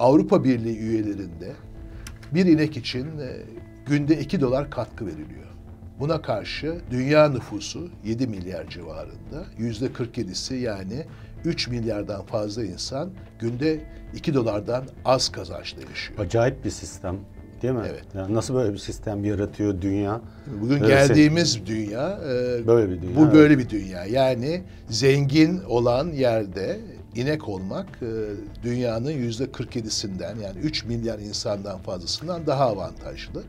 Avrupa Birliği üyelerinde bir inek için e, günde 2 dolar katkı veriliyor. Buna karşı dünya nüfusu 7 milyar civarında. Yüzde 47'si yani 3 milyardan fazla insan günde 2 dolardan az kazançla yaşıyor. Acayip bir sistem değil mi? Evet. Yani nasıl böyle bir sistem yaratıyor dünya? Bugün Evet, geldiğimiz dünya, e, Böyle bir dünya, Bu evet. böyle bir dünya. Yani zengin olan yerde inek olmak e, dünyanın yüzde 47'sinden yani 3 milyar insandan fazlasından daha avantajlı.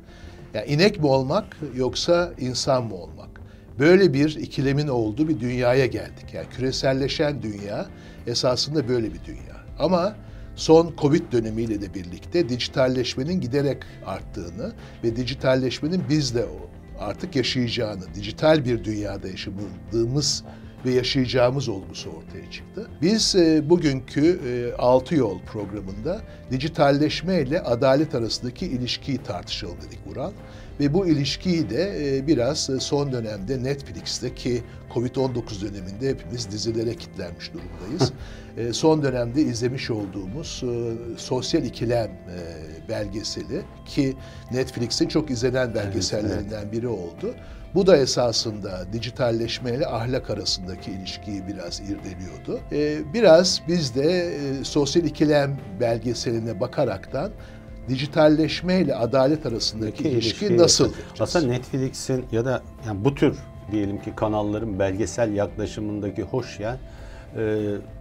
Yani inek mi olmak yoksa insan mı olmak? Böyle bir ikilemin olduğu bir dünyaya geldik. Yani küreselleşen dünya esasında böyle bir dünya. Ama son Covid dönemiyle de birlikte dijitalleşmenin giderek arttığını ve dijitalleşmenin biz de artık yaşayacağını, dijital bir dünyada yaşadığımız ve yaşayacağımız olgusu ortaya çıktı. Biz e, bugünkü e, Altı Yol programında dijitalleşme ile adalet arasındaki ilişkiyi tartışalım dedik Vural. Ve bu ilişkiyi de e, biraz e, son dönemde Netflix'te ki Covid-19 döneminde hepimiz dizilere kilitlenmiş durumdayız. e, son dönemde izlemiş olduğumuz e, Sosyal İkilem e, belgeseli ki Netflix'in çok izlenen belgesellerinden biri oldu. Bu da esasında dijitalleşme ile ahlak arasındaki ilişkiyi biraz irdeliyordu. Ee, biraz biz de e, sosyal ikilem belgeseline bakaraktan dijitalleşme ile adalet arasındaki ilişki ilişkiyi- nasıl? yapacağız? Aslında Netflix'in ya da yani bu tür diyelim ki kanalların belgesel yaklaşımındaki hoş ya e,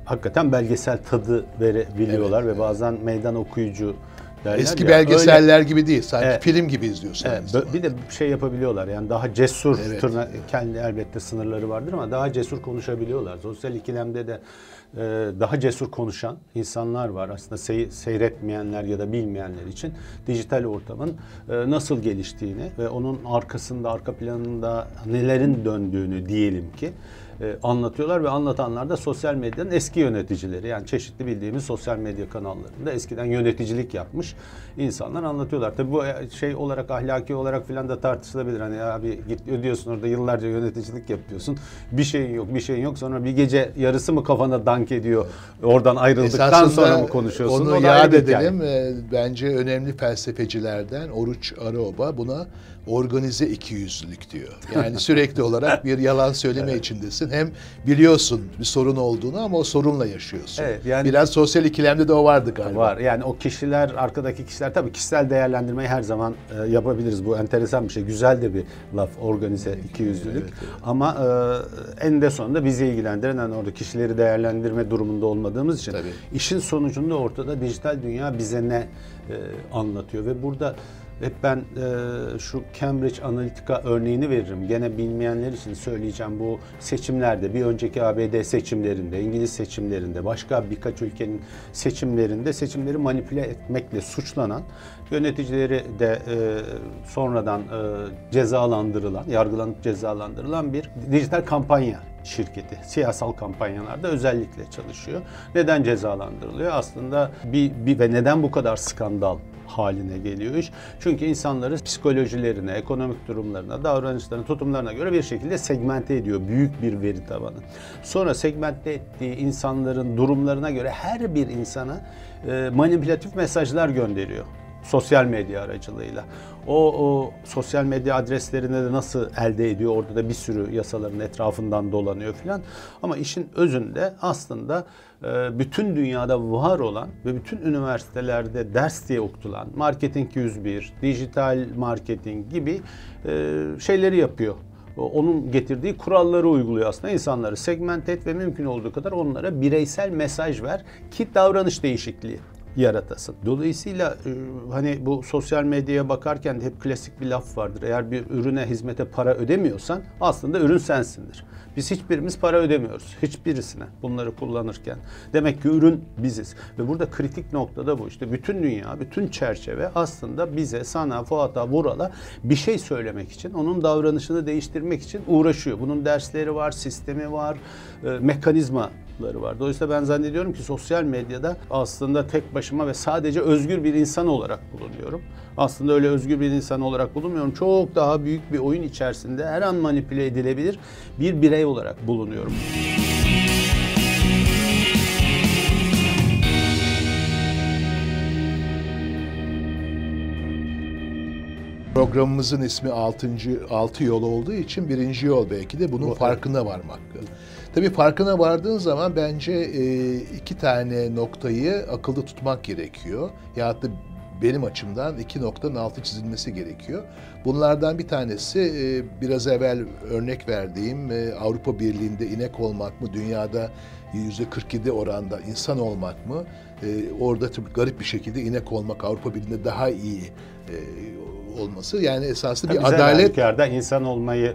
hakikaten belgesel tadı verebiliyorlar Evet, ve bazen meydan okuyucu derler Eski ya, belgeseller gibi değil, sanki Evet. film gibi izliyorsun. Evet, bir de şey yapabiliyorlar yani daha cesur Evet. tırna, kendi elbette sınırları vardır ama daha cesur konuşabiliyorlar. Sosyal ikilemde de e, daha cesur konuşan insanlar var. Aslında sey- seyretmeyenler ya da bilmeyenler için dijital ortamın e, nasıl geliştiğini ve onun arkasında, arka planında nelerin döndüğünü diyelim ki e, anlatıyorlar ve anlatanlar da sosyal medyanın eski yöneticileri. Yani çeşitli bildiğimiz sosyal medya kanallarında eskiden yöneticilik yapmış insanlar anlatıyorlar. Tabii bu e, şey olarak ahlaki olarak filan da tartışılabilir. Hani abi git ödüyorsun orada yıllarca yöneticilik yapıyorsun. Bir şeyin yok, bir şeyin yok. Sonra bir gece yarısı mı kafana dank ediyor? Oradan ayrıldıktan Esasında sonra mı konuşuyorsun? Onu O da yad edelim. Ee, Bence önemli felsefecilerden Oruç Araoba buna organize ikiyüzlülük diyor. Yani sürekli olarak bir yalan söyleme içindesin. Hem biliyorsun bir sorun olduğunu ama o sorunla yaşıyorsun. Evet, yani- Biraz sosyal ikilemde de o vardı galiba. Var. Yani o kişiler, arkadaki kişiler tabii kişisel değerlendirmeyi her zaman e, yapabiliriz. Bu enteresan bir şey. Güzel de bir laf organize ikiyüzlülük. Ama e, en de sonunda bizi ilgilendiren hani orada kişileri değerlendirme durumunda olmadığımız için Tabii. işin sonucunda ortada dijital dünya bize ne e, anlatıyor ve burada hep ben e, şu Cambridge Analytica örneğini veririm. Gene bilmeyenler için söyleyeceğim bu seçimlerde, bir önceki ABD seçimlerinde, İngiliz seçimlerinde, başka birkaç ülkenin seçimlerinde seçimleri manipüle etmekle suçlanan yöneticileri de e, sonradan e, cezalandırılan, yargılanıp cezalandırılan bir dijital kampanya şirketi siyasal kampanyalarda özellikle çalışıyor. Neden cezalandırılıyor? Aslında bir, bir ve neden bu kadar skandal haline geliyor iş? Çünkü insanları psikolojilerine, ekonomik durumlarına, davranışlarına, tutumlarına göre bir şekilde segmente ediyor büyük bir veri tabanı. Sonra segmente ettiği insanların durumlarına göre her bir insana e, manipülatif mesajlar gönderiyor sosyal medya aracılığıyla. O, o sosyal medya adreslerini de nasıl elde ediyor? Orada da bir sürü yasaların etrafından dolanıyor filan. Ama işin özünde aslında e, bütün dünyada var olan ve bütün üniversitelerde ders diye okutulan Marketing 101, dijital marketing gibi e, şeyleri yapıyor onun getirdiği kuralları uyguluyor aslında. insanları segment et ve mümkün olduğu kadar onlara bireysel mesaj ver ki davranış değişikliği yaratasın. Dolayısıyla e, hani bu sosyal medyaya bakarken hep klasik bir laf vardır. Eğer bir ürüne, hizmete para ödemiyorsan aslında ürün sensindir. Biz hiçbirimiz para ödemiyoruz. Hiçbirisine bunları kullanırken. Demek ki ürün biziz. Ve burada kritik noktada bu. İşte bütün dünya, bütün çerçeve aslında bize, sana, Fuat'a, Vural'a bir şey söylemek için, onun davranışını değiştirmek için uğraşıyor. Bunun dersleri var, sistemi var, e, boyutları var. Dolayısıyla ben zannediyorum ki sosyal medyada aslında tek başıma ve sadece özgür bir insan olarak bulunuyorum. Aslında öyle özgür bir insan olarak bulunmuyorum. Çok daha büyük bir oyun içerisinde her an manipüle edilebilir bir birey olarak bulunuyorum. Programımızın ismi 6. 6 yol olduğu için birinci yol belki de bunun farkında farkına varmak. Tabii farkına vardığın zaman bence e, iki tane noktayı akılda tutmak gerekiyor. Ya da benim açımdan iki noktanın altı çizilmesi gerekiyor. Bunlardan bir tanesi e, biraz evvel örnek verdiğim e, Avrupa Birliği'nde inek olmak mı, dünyada yüzde 47 oranda insan olmak mı? E, orada tabii garip bir şekilde inek olmak Avrupa Birliği'nde daha iyi olması. Yani esaslı bir adalet. Tabii insan olmayı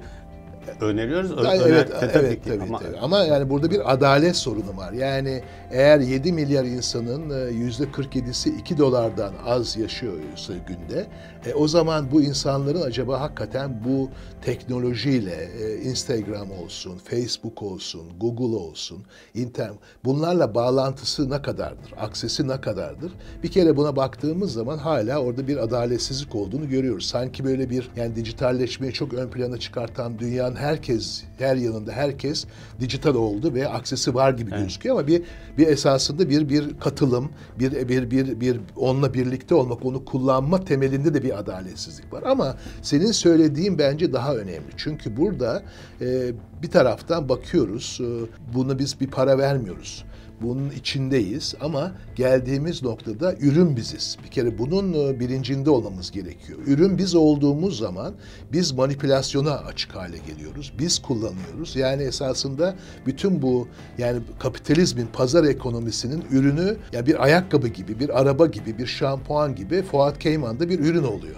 öneriyoruz. Ö- yani evet, tabii, evet, tabii, ama... tabii. Ama yani burada bir adalet sorunu var. Yani eğer 7 milyar insanın e, yüzde 47'si 2 dolardan az yaşıyorsa günde, e, o zaman bu insanların acaba hakikaten bu teknolojiyle e, Instagram olsun, Facebook olsun, Google olsun, internet bunlarla bağlantısı ne kadardır? Aksesi ne kadardır? Bir kere buna baktığımız zaman hala orada bir adaletsizlik olduğunu görüyoruz. Sanki böyle bir yani dijitalleşmeyi çok ön plana çıkartan dünyanın herkes, her yanında herkes dijital oldu ve aksesi var gibi evet. gözüküyor ama bir bir esasında bir bir katılım, bir bir bir bir onunla birlikte olmak, onu kullanma temelinde de bir adaletsizlik var. Ama senin söylediğin bence daha önemli. Çünkü burada e, bir taraftan bakıyoruz, e, bunu biz bir para vermiyoruz bunun içindeyiz ama geldiğimiz noktada ürün biziz. Bir kere bunun e, bilincinde olmamız gerekiyor. Ürün biz olduğumuz zaman biz manipülasyona açık hale geliyoruz. Biz kullanıyoruz. Yani esasında bütün bu yani kapitalizmin pazar ekonomisinin ürünü ya bir ayakkabı gibi, bir araba gibi, bir şampuan gibi Fuat Keyman'da bir ürün oluyor.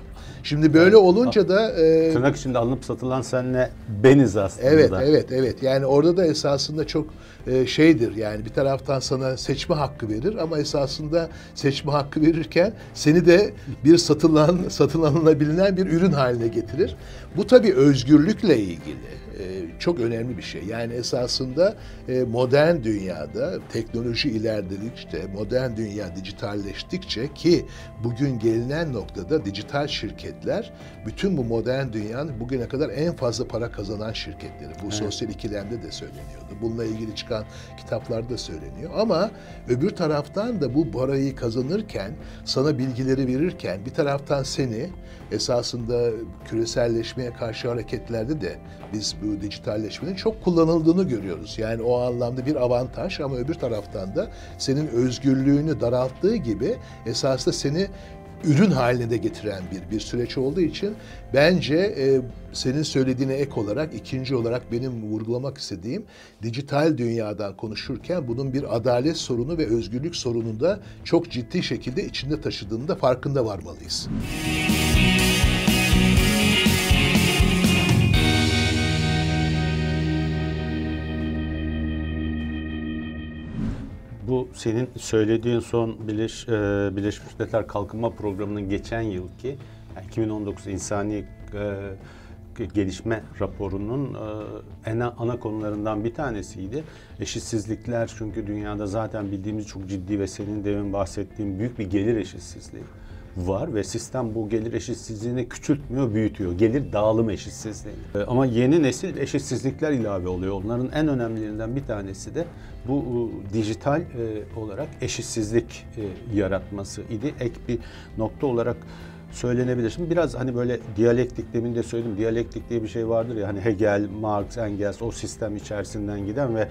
Şimdi böyle yani, olunca da e, tırnak içinde alınıp satılan senle beniz aslında. Evet, evet, evet. Yani orada da esasında çok e, şeydir. Yani bir taraftan sana seçme hakkı verir ama esasında seçme hakkı verirken seni de bir satılan, satın alınabilen bir ürün haline getirir. Bu tabii özgürlükle ilgili çok önemli bir şey. Yani esasında e, modern dünyada teknoloji ilerledikçe, modern dünya dijitalleştikçe ki bugün gelinen noktada dijital şirketler bütün bu modern dünyanın bugüne kadar en fazla para kazanan şirketleri. Bu evet. sosyal ikilemde de söyleniyordu. Bununla ilgili çıkan kitaplarda söyleniyor. Ama öbür taraftan da bu parayı kazanırken, sana bilgileri verirken bir taraftan seni esasında küreselleşmeye karşı hareketlerde de biz bu dijitalleşmenin çok kullanıldığını görüyoruz. Yani o anlamda bir avantaj ama öbür taraftan da senin özgürlüğünü daralttığı gibi esasında seni ürün haline de getiren bir bir süreç olduğu için bence e, senin söylediğine ek olarak ikinci olarak benim vurgulamak istediğim dijital dünyadan konuşurken bunun bir adalet sorunu ve özgürlük sorununu da çok ciddi şekilde içinde taşıdığında farkında varmalıyız. Bu senin söylediğin son Birleş, e, Birleşmiş Milletler Kalkınma Programı'nın geçen yılki yani 2019 insani e, gelişme raporunun e, en ana konularından bir tanesiydi. Eşitsizlikler çünkü dünyada zaten bildiğimiz çok ciddi ve senin demin bahsettiğin büyük bir gelir eşitsizliği var ve sistem bu gelir eşitsizliğini küçültmüyor, büyütüyor. Gelir dağılım eşitsizliği. E, ama yeni nesil eşitsizlikler ilave oluyor. Onların en önemlilerinden bir tanesi de bu dijital e, olarak eşitsizlik e, yaratması idi. Ek bir nokta olarak söylenebilir. Şimdi biraz hani böyle diyalektik demin de söyledim. Diyalektik diye bir şey vardır ya hani Hegel, Marx, Engels o sistem içerisinden giden ve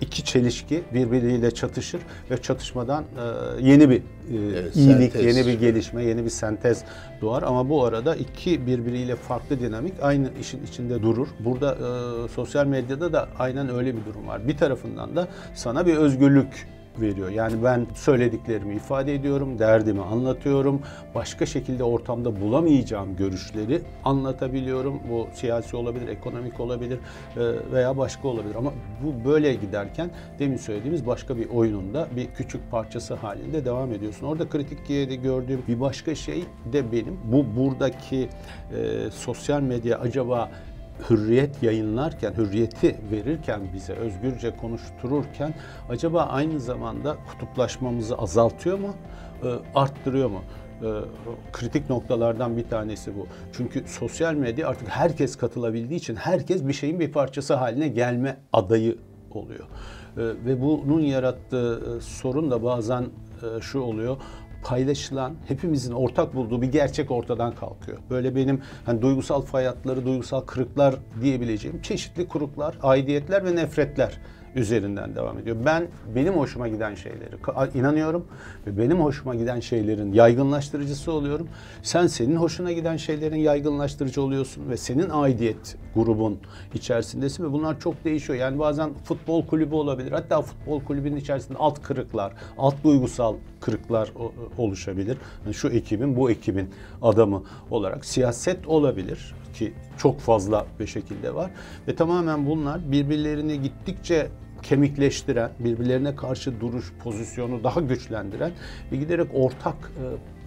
iki çelişki birbiriyle çatışır ve çatışmadan e, yeni bir e, evet, iyilik, sentez. yeni bir gelişme, yeni bir sentez doğar ama bu arada iki birbiriyle farklı dinamik aynı işin içinde durur. Burada e, sosyal medyada da aynen öyle bir durum var. Bir tarafından da sana bir özgürlük veriyor. Yani ben söylediklerimi ifade ediyorum, derdimi anlatıyorum. Başka şekilde ortamda bulamayacağım görüşleri anlatabiliyorum. Bu siyasi olabilir, ekonomik olabilir e, veya başka olabilir. Ama bu böyle giderken demin söylediğimiz başka bir oyununda bir küçük parçası halinde devam ediyorsun. Orada kritik diye de gördüğüm bir başka şey de benim. Bu buradaki e, sosyal medya acaba hürriyet yayınlarken, hürriyeti verirken bize özgürce konuştururken acaba aynı zamanda kutuplaşmamızı azaltıyor mu, e, arttırıyor mu? E, kritik noktalardan bir tanesi bu. Çünkü sosyal medya artık herkes katılabildiği için herkes bir şeyin bir parçası haline gelme adayı oluyor. E, ve bunun yarattığı sorun da bazen şu oluyor paylaşılan, hepimizin ortak bulduğu bir gerçek ortadan kalkıyor. Böyle benim hani duygusal fayatları, duygusal kırıklar diyebileceğim çeşitli kuruklar, aidiyetler ve nefretler üzerinden devam ediyor. Ben benim hoşuma giden şeyleri inanıyorum ve benim hoşuma giden şeylerin yaygınlaştırıcısı oluyorum. Sen senin hoşuna giden şeylerin yaygınlaştırıcı oluyorsun ve senin aidiyet grubun içerisindesin ve bunlar çok değişiyor. Yani bazen futbol kulübü olabilir. Hatta futbol kulübünün içerisinde alt kırıklar, alt duygusal kırıklar oluşabilir. Yani şu ekibin, bu ekibin adamı olarak siyaset olabilir ki çok fazla bir şekilde var ve tamamen bunlar birbirlerini gittikçe kemikleştiren, birbirlerine karşı duruş pozisyonu daha güçlendiren ve giderek ortak e,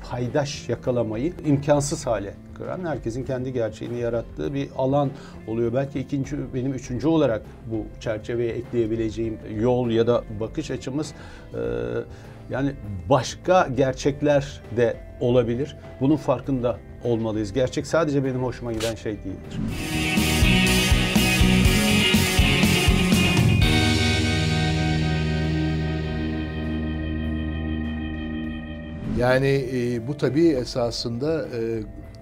paydaş yakalamayı imkansız hale kıran, herkesin kendi gerçeğini yarattığı bir alan oluyor. Belki ikinci, benim üçüncü olarak bu çerçeveye ekleyebileceğim yol ya da bakış açımız e, yani başka gerçekler de olabilir. Bunun farkında olmalıyız. Gerçek sadece benim hoşuma giden şey değildir. Yani e, bu tabii esasında e,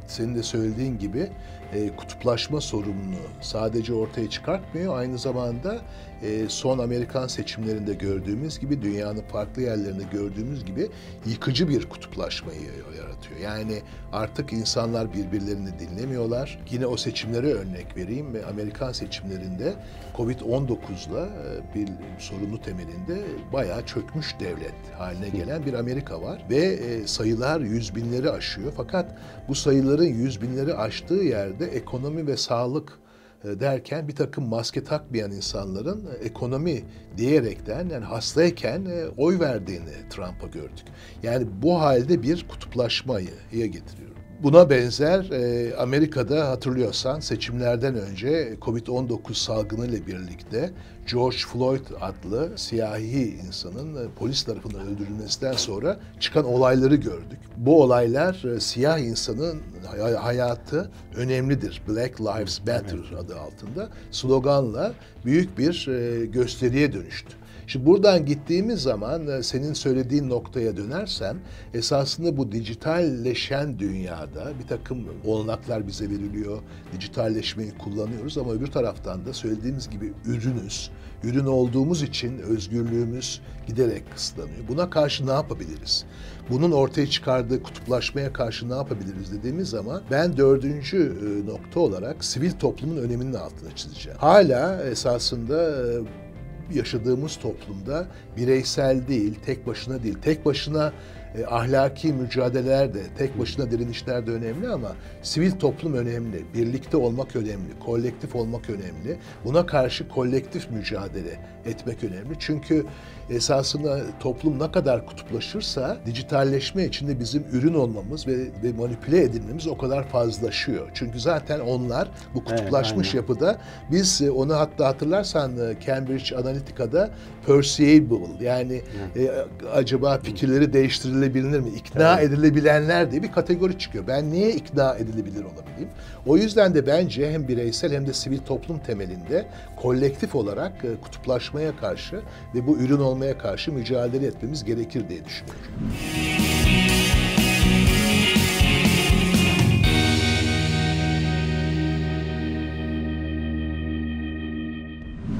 senin de söylediğin gibi e, kutuplaşma sorununu sadece ortaya çıkartmıyor, aynı zamanda e, son Amerikan seçimlerinde gördüğümüz gibi, dünyanın farklı yerlerinde gördüğümüz gibi yıkıcı bir kutuplaşmayı yaratıyor. Yani artık insanlar birbirlerini dinlemiyorlar. Yine o seçimlere örnek vereyim ve Amerikan seçimlerinde Covid-19'la e, bir sorunu temelinde bayağı çökmüş devlet haline gelen bir Amerika var ve e, sayılar yüz binleri aşıyor. Fakat bu sayıların yüz binleri aştığı yerde ekonomi ve sağlık e, derken bir takım maske takmayan insanların ekonomi diyerekten yani hastayken oy verdiğini Trump'a gördük. Yani bu halde bir kutuplaşmayı getiriyor. Buna benzer e, Amerika'da hatırlıyorsan seçimlerden önce Covid-19 salgını ile birlikte George Floyd adlı siyahi insanın e, polis tarafından öldürülmesinden sonra çıkan olayları gördük. Bu olaylar e, siyah insanın hayatı önemlidir. Black Lives Matter adı altında sloganla büyük bir e, gösteriye dönüştü. Şimdi buradan gittiğimiz zaman e, senin söylediğin noktaya dönersem esasında bu dijitalleşen dünyada bir takım olanaklar bize veriliyor. Dijitalleşmeyi kullanıyoruz ama öbür taraftan da söylediğimiz gibi ürünüz. Ürün olduğumuz için özgürlüğümüz giderek kısıtlanıyor. Buna karşı ne yapabiliriz? Bunun ortaya çıkardığı kutuplaşmaya karşı ne yapabiliriz dediğimiz zaman ben dördüncü e, nokta olarak sivil toplumun öneminin altına çizeceğim. Hala esasında e, yaşadığımız toplumda bireysel değil, tek başına değil, tek başına e, ahlaki mücadeleler de, tek başına direnişler de önemli ama sivil toplum önemli, birlikte olmak önemli, kolektif olmak önemli. Buna karşı kolektif mücadele etmek önemli. Çünkü esasında toplum ne kadar kutuplaşırsa dijitalleşme içinde bizim ürün olmamız ve, ve manipüle edilmemiz o kadar fazlaşıyor. Çünkü zaten onlar bu kutuplaşmış evet, yapıda biz e, onu hatta hatırlarsan e, Cambridge Analytica'da persuable yani e, acaba fikirleri değiştirilebilir mi? İkna evet. edilebilenler diye bir kategori çıkıyor. Ben niye ikna edilebilir olabileyim? O yüzden de bence hem bireysel hem de sivil toplum temelinde kolektif olarak e, kutuplaşmaya karşı ve bu ürün olmaya karşı mücadele etmemiz gerekir diye düşünüyorum.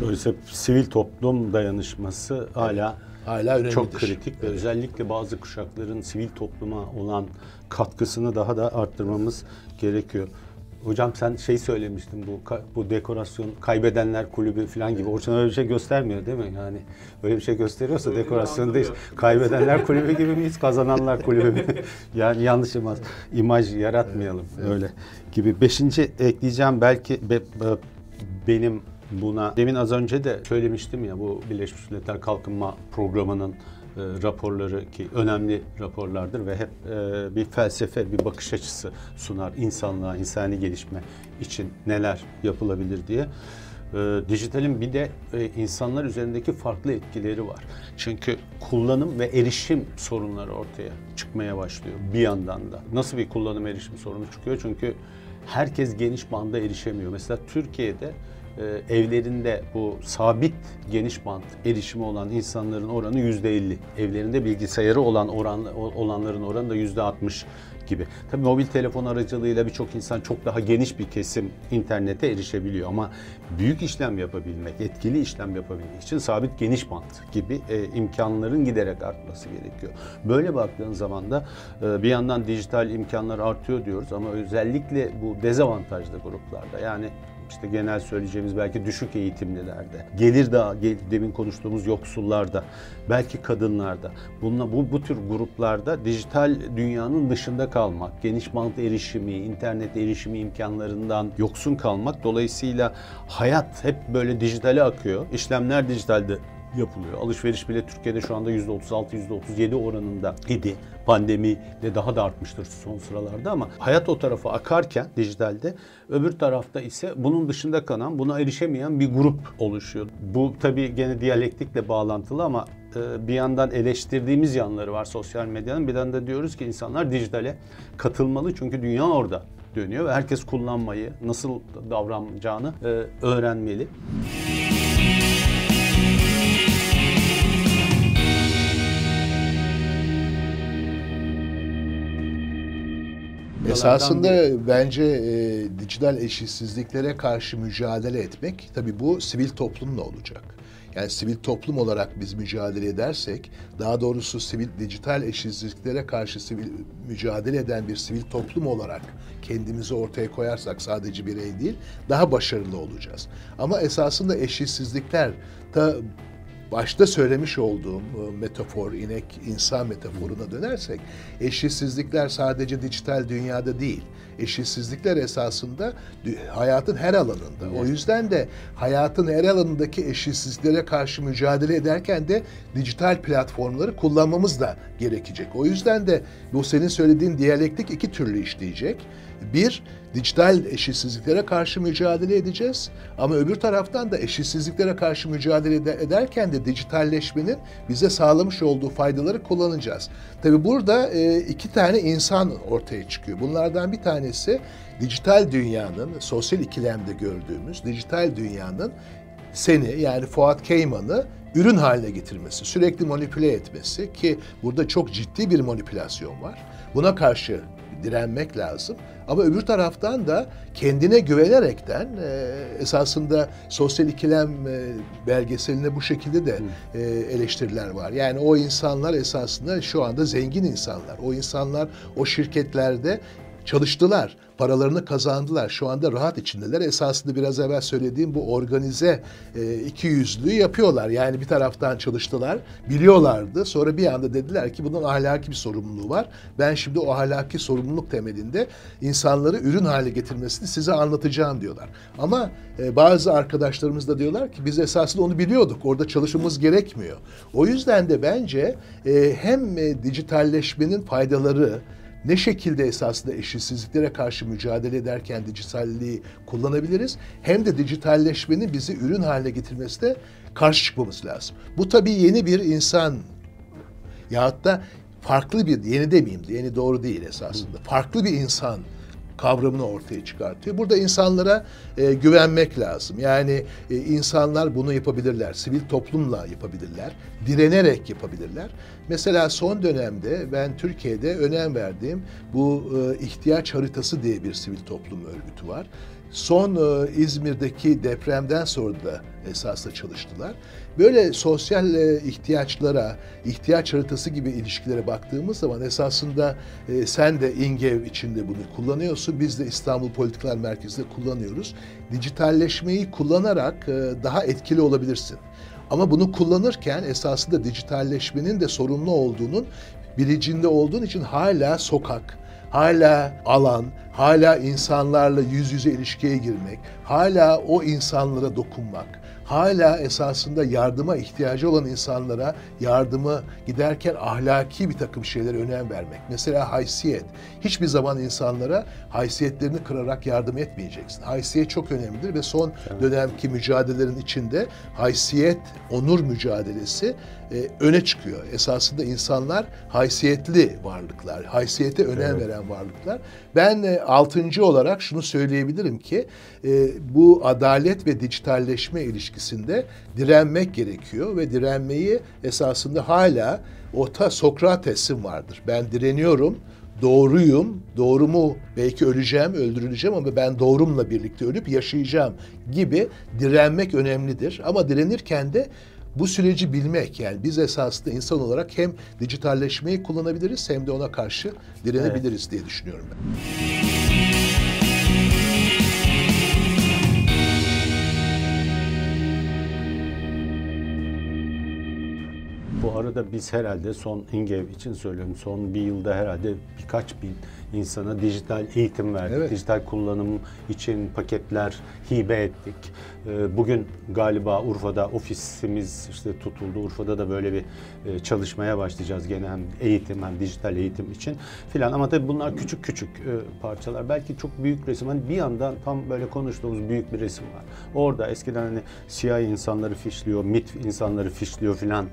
Dolayısıyla sivil toplum dayanışması hala hala önemlidir. Çok kritik ve evet. özellikle bazı kuşakların sivil topluma olan katkısını daha da arttırmamız gerekiyor. Hocam sen şey söylemiştin bu bu dekorasyon kaybedenler kulübü falan gibi. Orçun öyle bir şey göstermiyor değil mi? Yani öyle bir şey gösteriyorsa öyle dekorasyon değil. Kaybedenler kulübü gibi miyiz? Kazananlar kulübü mü? yani yanlış imaj, imaj yaratmayalım evet, öyle gibi. Beşinci ekleyeceğim belki be, be, benim buna demin az önce de söylemiştim ya bu Birleşmiş Milletler Kalkınma Programı'nın raporları ki önemli raporlardır ve hep e, bir felsefe, bir bakış açısı sunar insanlığa, insani gelişme için neler yapılabilir diye. E, dijitalin bir de e, insanlar üzerindeki farklı etkileri var. Çünkü kullanım ve erişim sorunları ortaya çıkmaya başlıyor bir yandan da. Nasıl bir kullanım erişim sorunu çıkıyor? Çünkü herkes geniş banda erişemiyor. Mesela Türkiye'de e, evlerinde bu sabit geniş bant erişimi olan insanların oranı yüzde 50. Evlerinde bilgisayarı olan oran olanların oranı da yüzde 60 gibi. Tabii mobil telefon aracılığıyla birçok insan çok daha geniş bir kesim internete erişebiliyor ama büyük işlem yapabilmek, etkili işlem yapabilmek için sabit geniş bant gibi e, imkanların giderek artması gerekiyor. Böyle baktığın zaman da e, bir yandan dijital imkanlar artıyor diyoruz ama özellikle bu dezavantajlı gruplarda yani işte genel söyleyeceğimiz belki düşük eğitimlilerde, gelir daha demin konuştuğumuz yoksullarda, belki kadınlarda, bununla, bu, bu tür gruplarda dijital dünyanın dışında kalmak, geniş bant erişimi, internet erişimi imkanlarından yoksun kalmak dolayısıyla hayat hep böyle dijitale akıyor. İşlemler dijitalde yapılıyor. Alışveriş bile Türkiye'de şu anda %36, %37 oranında idi. Pandemiyle daha da artmıştır son sıralarda ama hayat o tarafa akarken dijitalde öbür tarafta ise bunun dışında kalan, buna erişemeyen bir grup oluşuyor. Bu tabii gene diyalektikle bağlantılı ama e, bir yandan eleştirdiğimiz yanları var sosyal medyanın. Bir yandan da diyoruz ki insanlar dijitale katılmalı çünkü dünya orada dönüyor ve herkes kullanmayı, nasıl davranacağını e, öğrenmeli. Esasında bir... bence e, dijital eşitsizliklere karşı mücadele etmek tabii bu sivil toplumla olacak. Yani sivil toplum olarak biz mücadele edersek, daha doğrusu sivil dijital eşitsizliklere karşı sivil mücadele eden bir sivil toplum olarak kendimizi ortaya koyarsak sadece birey değil, daha başarılı olacağız. Ama esasında eşitsizlikler ta başta söylemiş olduğum e, metafor, inek, insan metaforuna dönersek, eşitsizlikler sadece dijital dünyada değil, eşitsizlikler esasında hayatın her alanında. O yüzden de hayatın her alanındaki eşitsizliklere karşı mücadele ederken de dijital platformları kullanmamız da gerekecek. O yüzden de bu senin söylediğin diyalektik iki türlü işleyecek. Bir, dijital eşitsizliklere karşı mücadele edeceğiz. Ama öbür taraftan da eşitsizliklere karşı mücadele ederken de dijitalleşmenin bize sağlamış olduğu faydaları kullanacağız. Tabi burada e, iki tane insan ortaya çıkıyor. Bunlardan bir tanesi dijital dünyanın, sosyal ikilemde gördüğümüz dijital dünyanın seni yani Fuat Keyman'ı ürün haline getirmesi, sürekli manipüle etmesi ki burada çok ciddi bir manipülasyon var. Buna karşı direnmek lazım. Ama öbür taraftan da kendine güvenerekten e, esasında sosyal ikilem e, belgeseline bu şekilde de e, eleştiriler var. Yani o insanlar esasında şu anda zengin insanlar. O insanlar o şirketlerde çalıştılar, paralarını kazandılar. Şu anda rahat içindeler. Esasında biraz evvel söylediğim bu organize e, iki yüzlüğü yapıyorlar. Yani bir taraftan çalıştılar, biliyorlardı. Sonra bir anda dediler ki bunun ahlaki bir sorumluluğu var. Ben şimdi o ahlaki sorumluluk temelinde insanları ürün hale getirmesini size anlatacağım diyorlar. Ama e, bazı arkadaşlarımız da diyorlar ki biz esasında onu biliyorduk. Orada çalışmamız gerekmiyor. O yüzden de bence e, hem e, dijitalleşmenin faydaları, ne şekilde esasında eşitsizliklere karşı mücadele ederken dijitalliği kullanabiliriz hem de dijitalleşmenin bizi ürün haline getirmesi de karşı çıkmamız lazım. Bu tabii yeni bir insan ya da farklı bir yeni demeyeyim yeni doğru değil esasında. Farklı bir insan kavramını ortaya çıkartıyor. Burada insanlara e, güvenmek lazım. Yani e, insanlar bunu yapabilirler. Sivil toplumla yapabilirler. Direnerek yapabilirler. Mesela son dönemde ben Türkiye'de önem verdiğim bu e, ihtiyaç haritası diye bir sivil toplum örgütü var. Son e, İzmir'deki depremden sonra da esasla çalıştılar. Böyle sosyal e, ihtiyaçlara, ihtiyaç haritası gibi ilişkilere baktığımız zaman esasında e, sen de İngev içinde bunu kullanıyorsun. Biz de İstanbul Politikalar Merkezi'nde kullanıyoruz. Dijitalleşmeyi kullanarak e, daha etkili olabilirsin. Ama bunu kullanırken esasında dijitalleşmenin de sorumlu olduğunun bilincinde olduğun için hala sokak, hala alan, hala insanlarla yüz yüze ilişkiye girmek, hala o insanlara dokunmak, hala esasında yardıma ihtiyacı olan insanlara yardımı giderken ahlaki bir takım şeylere önem vermek. Mesela haysiyet. Hiçbir zaman insanlara haysiyetlerini kırarak yardım etmeyeceksin. Haysiyet çok önemlidir ve son dönemki mücadelelerin içinde haysiyet, onur mücadelesi e, öne çıkıyor. Esasında insanlar haysiyetli varlıklar, haysiyete önem evet. veren varlıklar. Ben e, altıncı olarak şunu söyleyebilirim ki e, bu adalet ve dijitalleşme ilişkisinde direnmek gerekiyor ve direnmeyi esasında hala ota Sokrates'in vardır. Ben direniyorum, doğruyum, doğrumu belki öleceğim, öldürüleceğim ama ben doğrumla birlikte ölüp yaşayacağım gibi direnmek önemlidir. Ama direnirken de bu süreci bilmek yani biz esasında insan olarak hem dijitalleşmeyi kullanabiliriz hem de ona karşı direnebiliriz evet. diye düşünüyorum ben. Bu arada biz herhalde son İngev için söylüyorum son bir yılda herhalde birkaç bin insana dijital eğitim verdik. Evet. Dijital kullanım için paketler hibe ettik. Ee, bugün galiba Urfa'da ofisimiz işte tutuldu. Urfa'da da böyle bir e, çalışmaya başlayacağız gene hem eğitim hem dijital eğitim için filan. Ama tabii bunlar küçük küçük e, parçalar. Belki çok büyük resim. Hani bir yandan tam böyle konuştuğumuz büyük bir resim var. Orada eskiden hani siyah insanları fişliyor, mit insanları fişliyor filan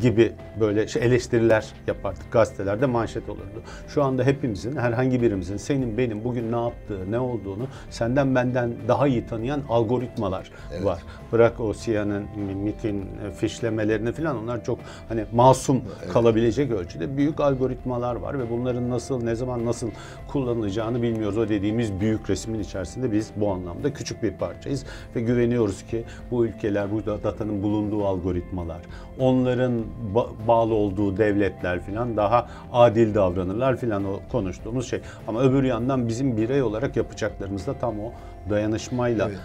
gibi böyle şey eleştiriler yapardık. Gazetelerde manşet olurdu. Şu anda hepimizin, herhangi birimizin senin benim bugün ne yaptığı, ne olduğunu senden benden daha iyi tanıyan algoritmalar evet. var. Bırak o CNN'in, MIT'in e, fişlemelerini falan onlar çok hani masum evet. kalabilecek ölçüde büyük algoritmalar var ve bunların nasıl, ne zaman nasıl kullanılacağını bilmiyoruz. O dediğimiz büyük resmin içerisinde biz bu anlamda küçük bir parçayız ve güveniyoruz ki bu ülkeler, bu datanın bulunduğu algoritmalar, onlar onların ba- bağlı olduğu devletler filan daha adil davranırlar filan o konuştuğumuz şey. Ama öbür yandan bizim birey olarak yapacaklarımız da tam o dayanışmayla evet.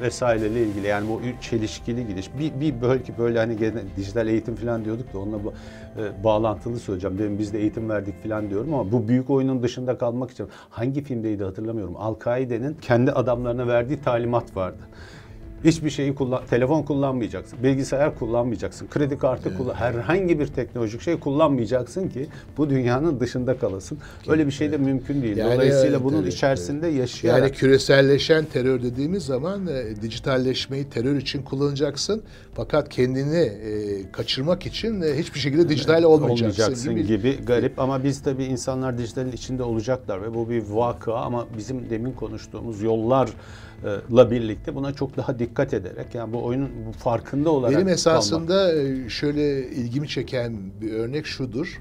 e, vesaireyle ilgili yani bu çelişkili gidiş. Bir, bir belki böyle hani gene, dijital eğitim falan diyorduk da onunla bu, e, bağlantılı söyleyeceğim. Demin biz de eğitim verdik falan diyorum ama bu büyük oyunun dışında kalmak için hangi filmdeydi hatırlamıyorum. Al-Kaide'nin kendi adamlarına verdiği talimat vardı. Hiçbir şeyi kullan, telefon kullanmayacaksın, bilgisayar kullanmayacaksın, kredi kartı evet. kullan, herhangi bir teknolojik şey kullanmayacaksın ki bu dünyanın dışında kalasın. Öyle bir şey de mümkün değil. Yani, Dolayısıyla evet, bunun evet, içerisinde evet. yaşayarak. Yani küreselleşen terör dediğimiz zaman e, dijitalleşmeyi terör için kullanacaksın. Fakat kendini e, kaçırmak için e, hiçbir şekilde dijital olmayacaksın, olmayacaksın gibi. gibi garip ama biz tabii insanlar dijitalin içinde olacaklar ve bu bir vaka ama bizim demin konuştuğumuz yollar la birlikte buna çok daha dikkat ederek yani bu oyunun bu farkında olarak Benim esasında kalmak. şöyle ilgimi çeken bir örnek şudur.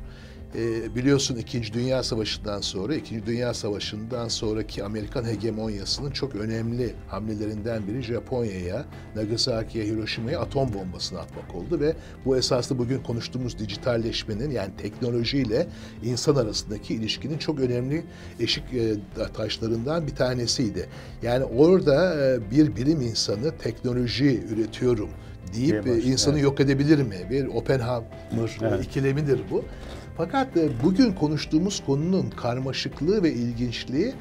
E, biliyorsun İkinci Dünya Savaşı'ndan sonra, İkinci Dünya Savaşı'ndan sonraki Amerikan hegemonyasının çok önemli hamlelerinden biri Japonya'ya, Nagasaki'ye, Hiroşima'ya atom bombasını atmak oldu ve bu esaslı bugün konuştuğumuz dijitalleşmenin yani teknolojiyle insan arasındaki ilişkinin çok önemli eşik e, taşlarından bir tanesiydi. Yani orada e, bir bilim insanı teknoloji üretiyorum deyip e, insanı evet. yok edebilir mi? Bir Oppenheimer evet. ikilemidir bu. Fakat e, bugün konuştuğumuz konunun karmaşıklığı ve ilginçliği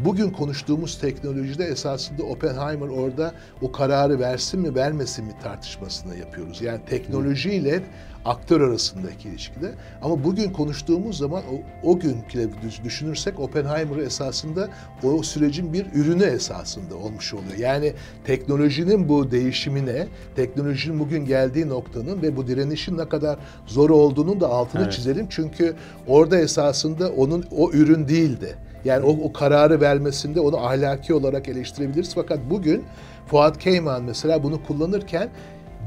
bugün konuştuğumuz teknolojide esasında Oppenheimer orada o kararı versin mi vermesin mi tartışmasını yapıyoruz. Yani teknolojiyle aktör arasındaki ilişkide. Ama bugün konuştuğumuz zaman o, o günkü düşünürsek Oppenheimer esasında o sürecin bir ürünü esasında olmuş oluyor. Yani teknolojinin bu değişimine, teknolojinin bugün geldiği noktanın ve bu direnişin ne kadar zor olduğunun da altını evet. çizelim. Çünkü orada esasında onun o ürün değildi. Yani o, o kararı vermesinde onu ahlaki olarak eleştirebiliriz. Fakat bugün Fuat Keyman mesela bunu kullanırken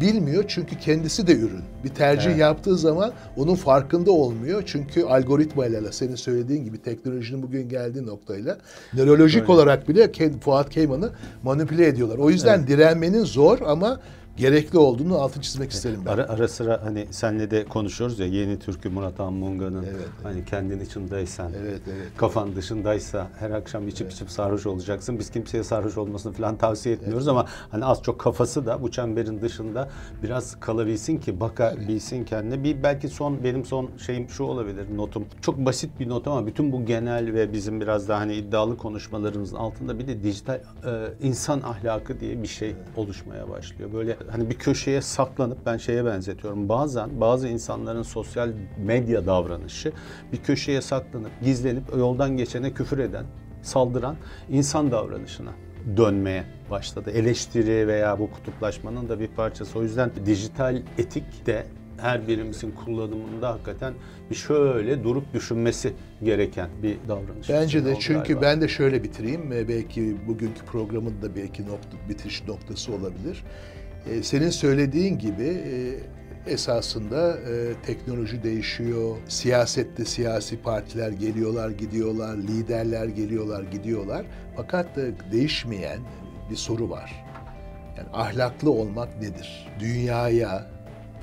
bilmiyor çünkü kendisi de ürün. Bir tercih evet. yaptığı zaman onun farkında olmuyor. Çünkü algoritmayla senin söylediğin gibi teknolojinin bugün geldiği noktayla nörolojik Öyle. olarak bile Fuat Keyman'ı manipüle ediyorlar. O yüzden evet. direnmenin zor ama gerekli olduğunu altı çizmek isterim ben. Ara, ara sıra hani senle de konuşuyoruz ya yeni türkü Murat Anmunga'nın Evet, hani kendin içindeysen, Evet, evet. kafan dışındaysa her akşam içip içip sarhoş olacaksın. Biz kimseye sarhoş olmasını falan tavsiye etmiyoruz ama hani az çok kafası da bu çemberin dışında biraz kalabilsin ki bakabilsin kendine. Bir belki son benim son şeyim şu olabilir notum. Çok basit bir not ama bütün bu genel ve bizim biraz daha hani iddialı konuşmalarımızın altında bir de dijital e, insan ahlakı diye bir şey oluşmaya başlıyor. Böyle hani bir köşeye saklanıp ben şeye benzetiyorum. Bazen bazı insanların sosyal medya davranışı bir köşeye saklanıp gizlenip yoldan geçene küfür eden, saldıran insan davranışına dönmeye başladı. Eleştiri veya bu kutuplaşmanın da bir parçası. O yüzden dijital etik de her birimizin kullanımında hakikaten bir şöyle durup düşünmesi gereken bir davranış. Bence de çünkü galiba. ben de şöyle bitireyim. e, Belki bugünkü programın da belki nokta, bitiş noktası olabilir. E, Senin söylediğin gibi e, esasında e, teknoloji değişiyor. Siyasette siyasi partiler geliyorlar, gidiyorlar. Liderler geliyorlar, gidiyorlar. Fakat değişmeyen bir soru var. Yani ahlaklı olmak nedir? Dünyaya,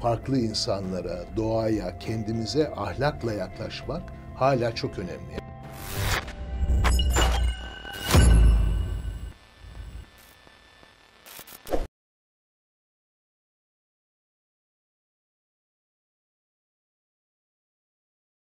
farklı insanlara, doğaya, kendimize ahlakla yaklaşmak hala çok önemli.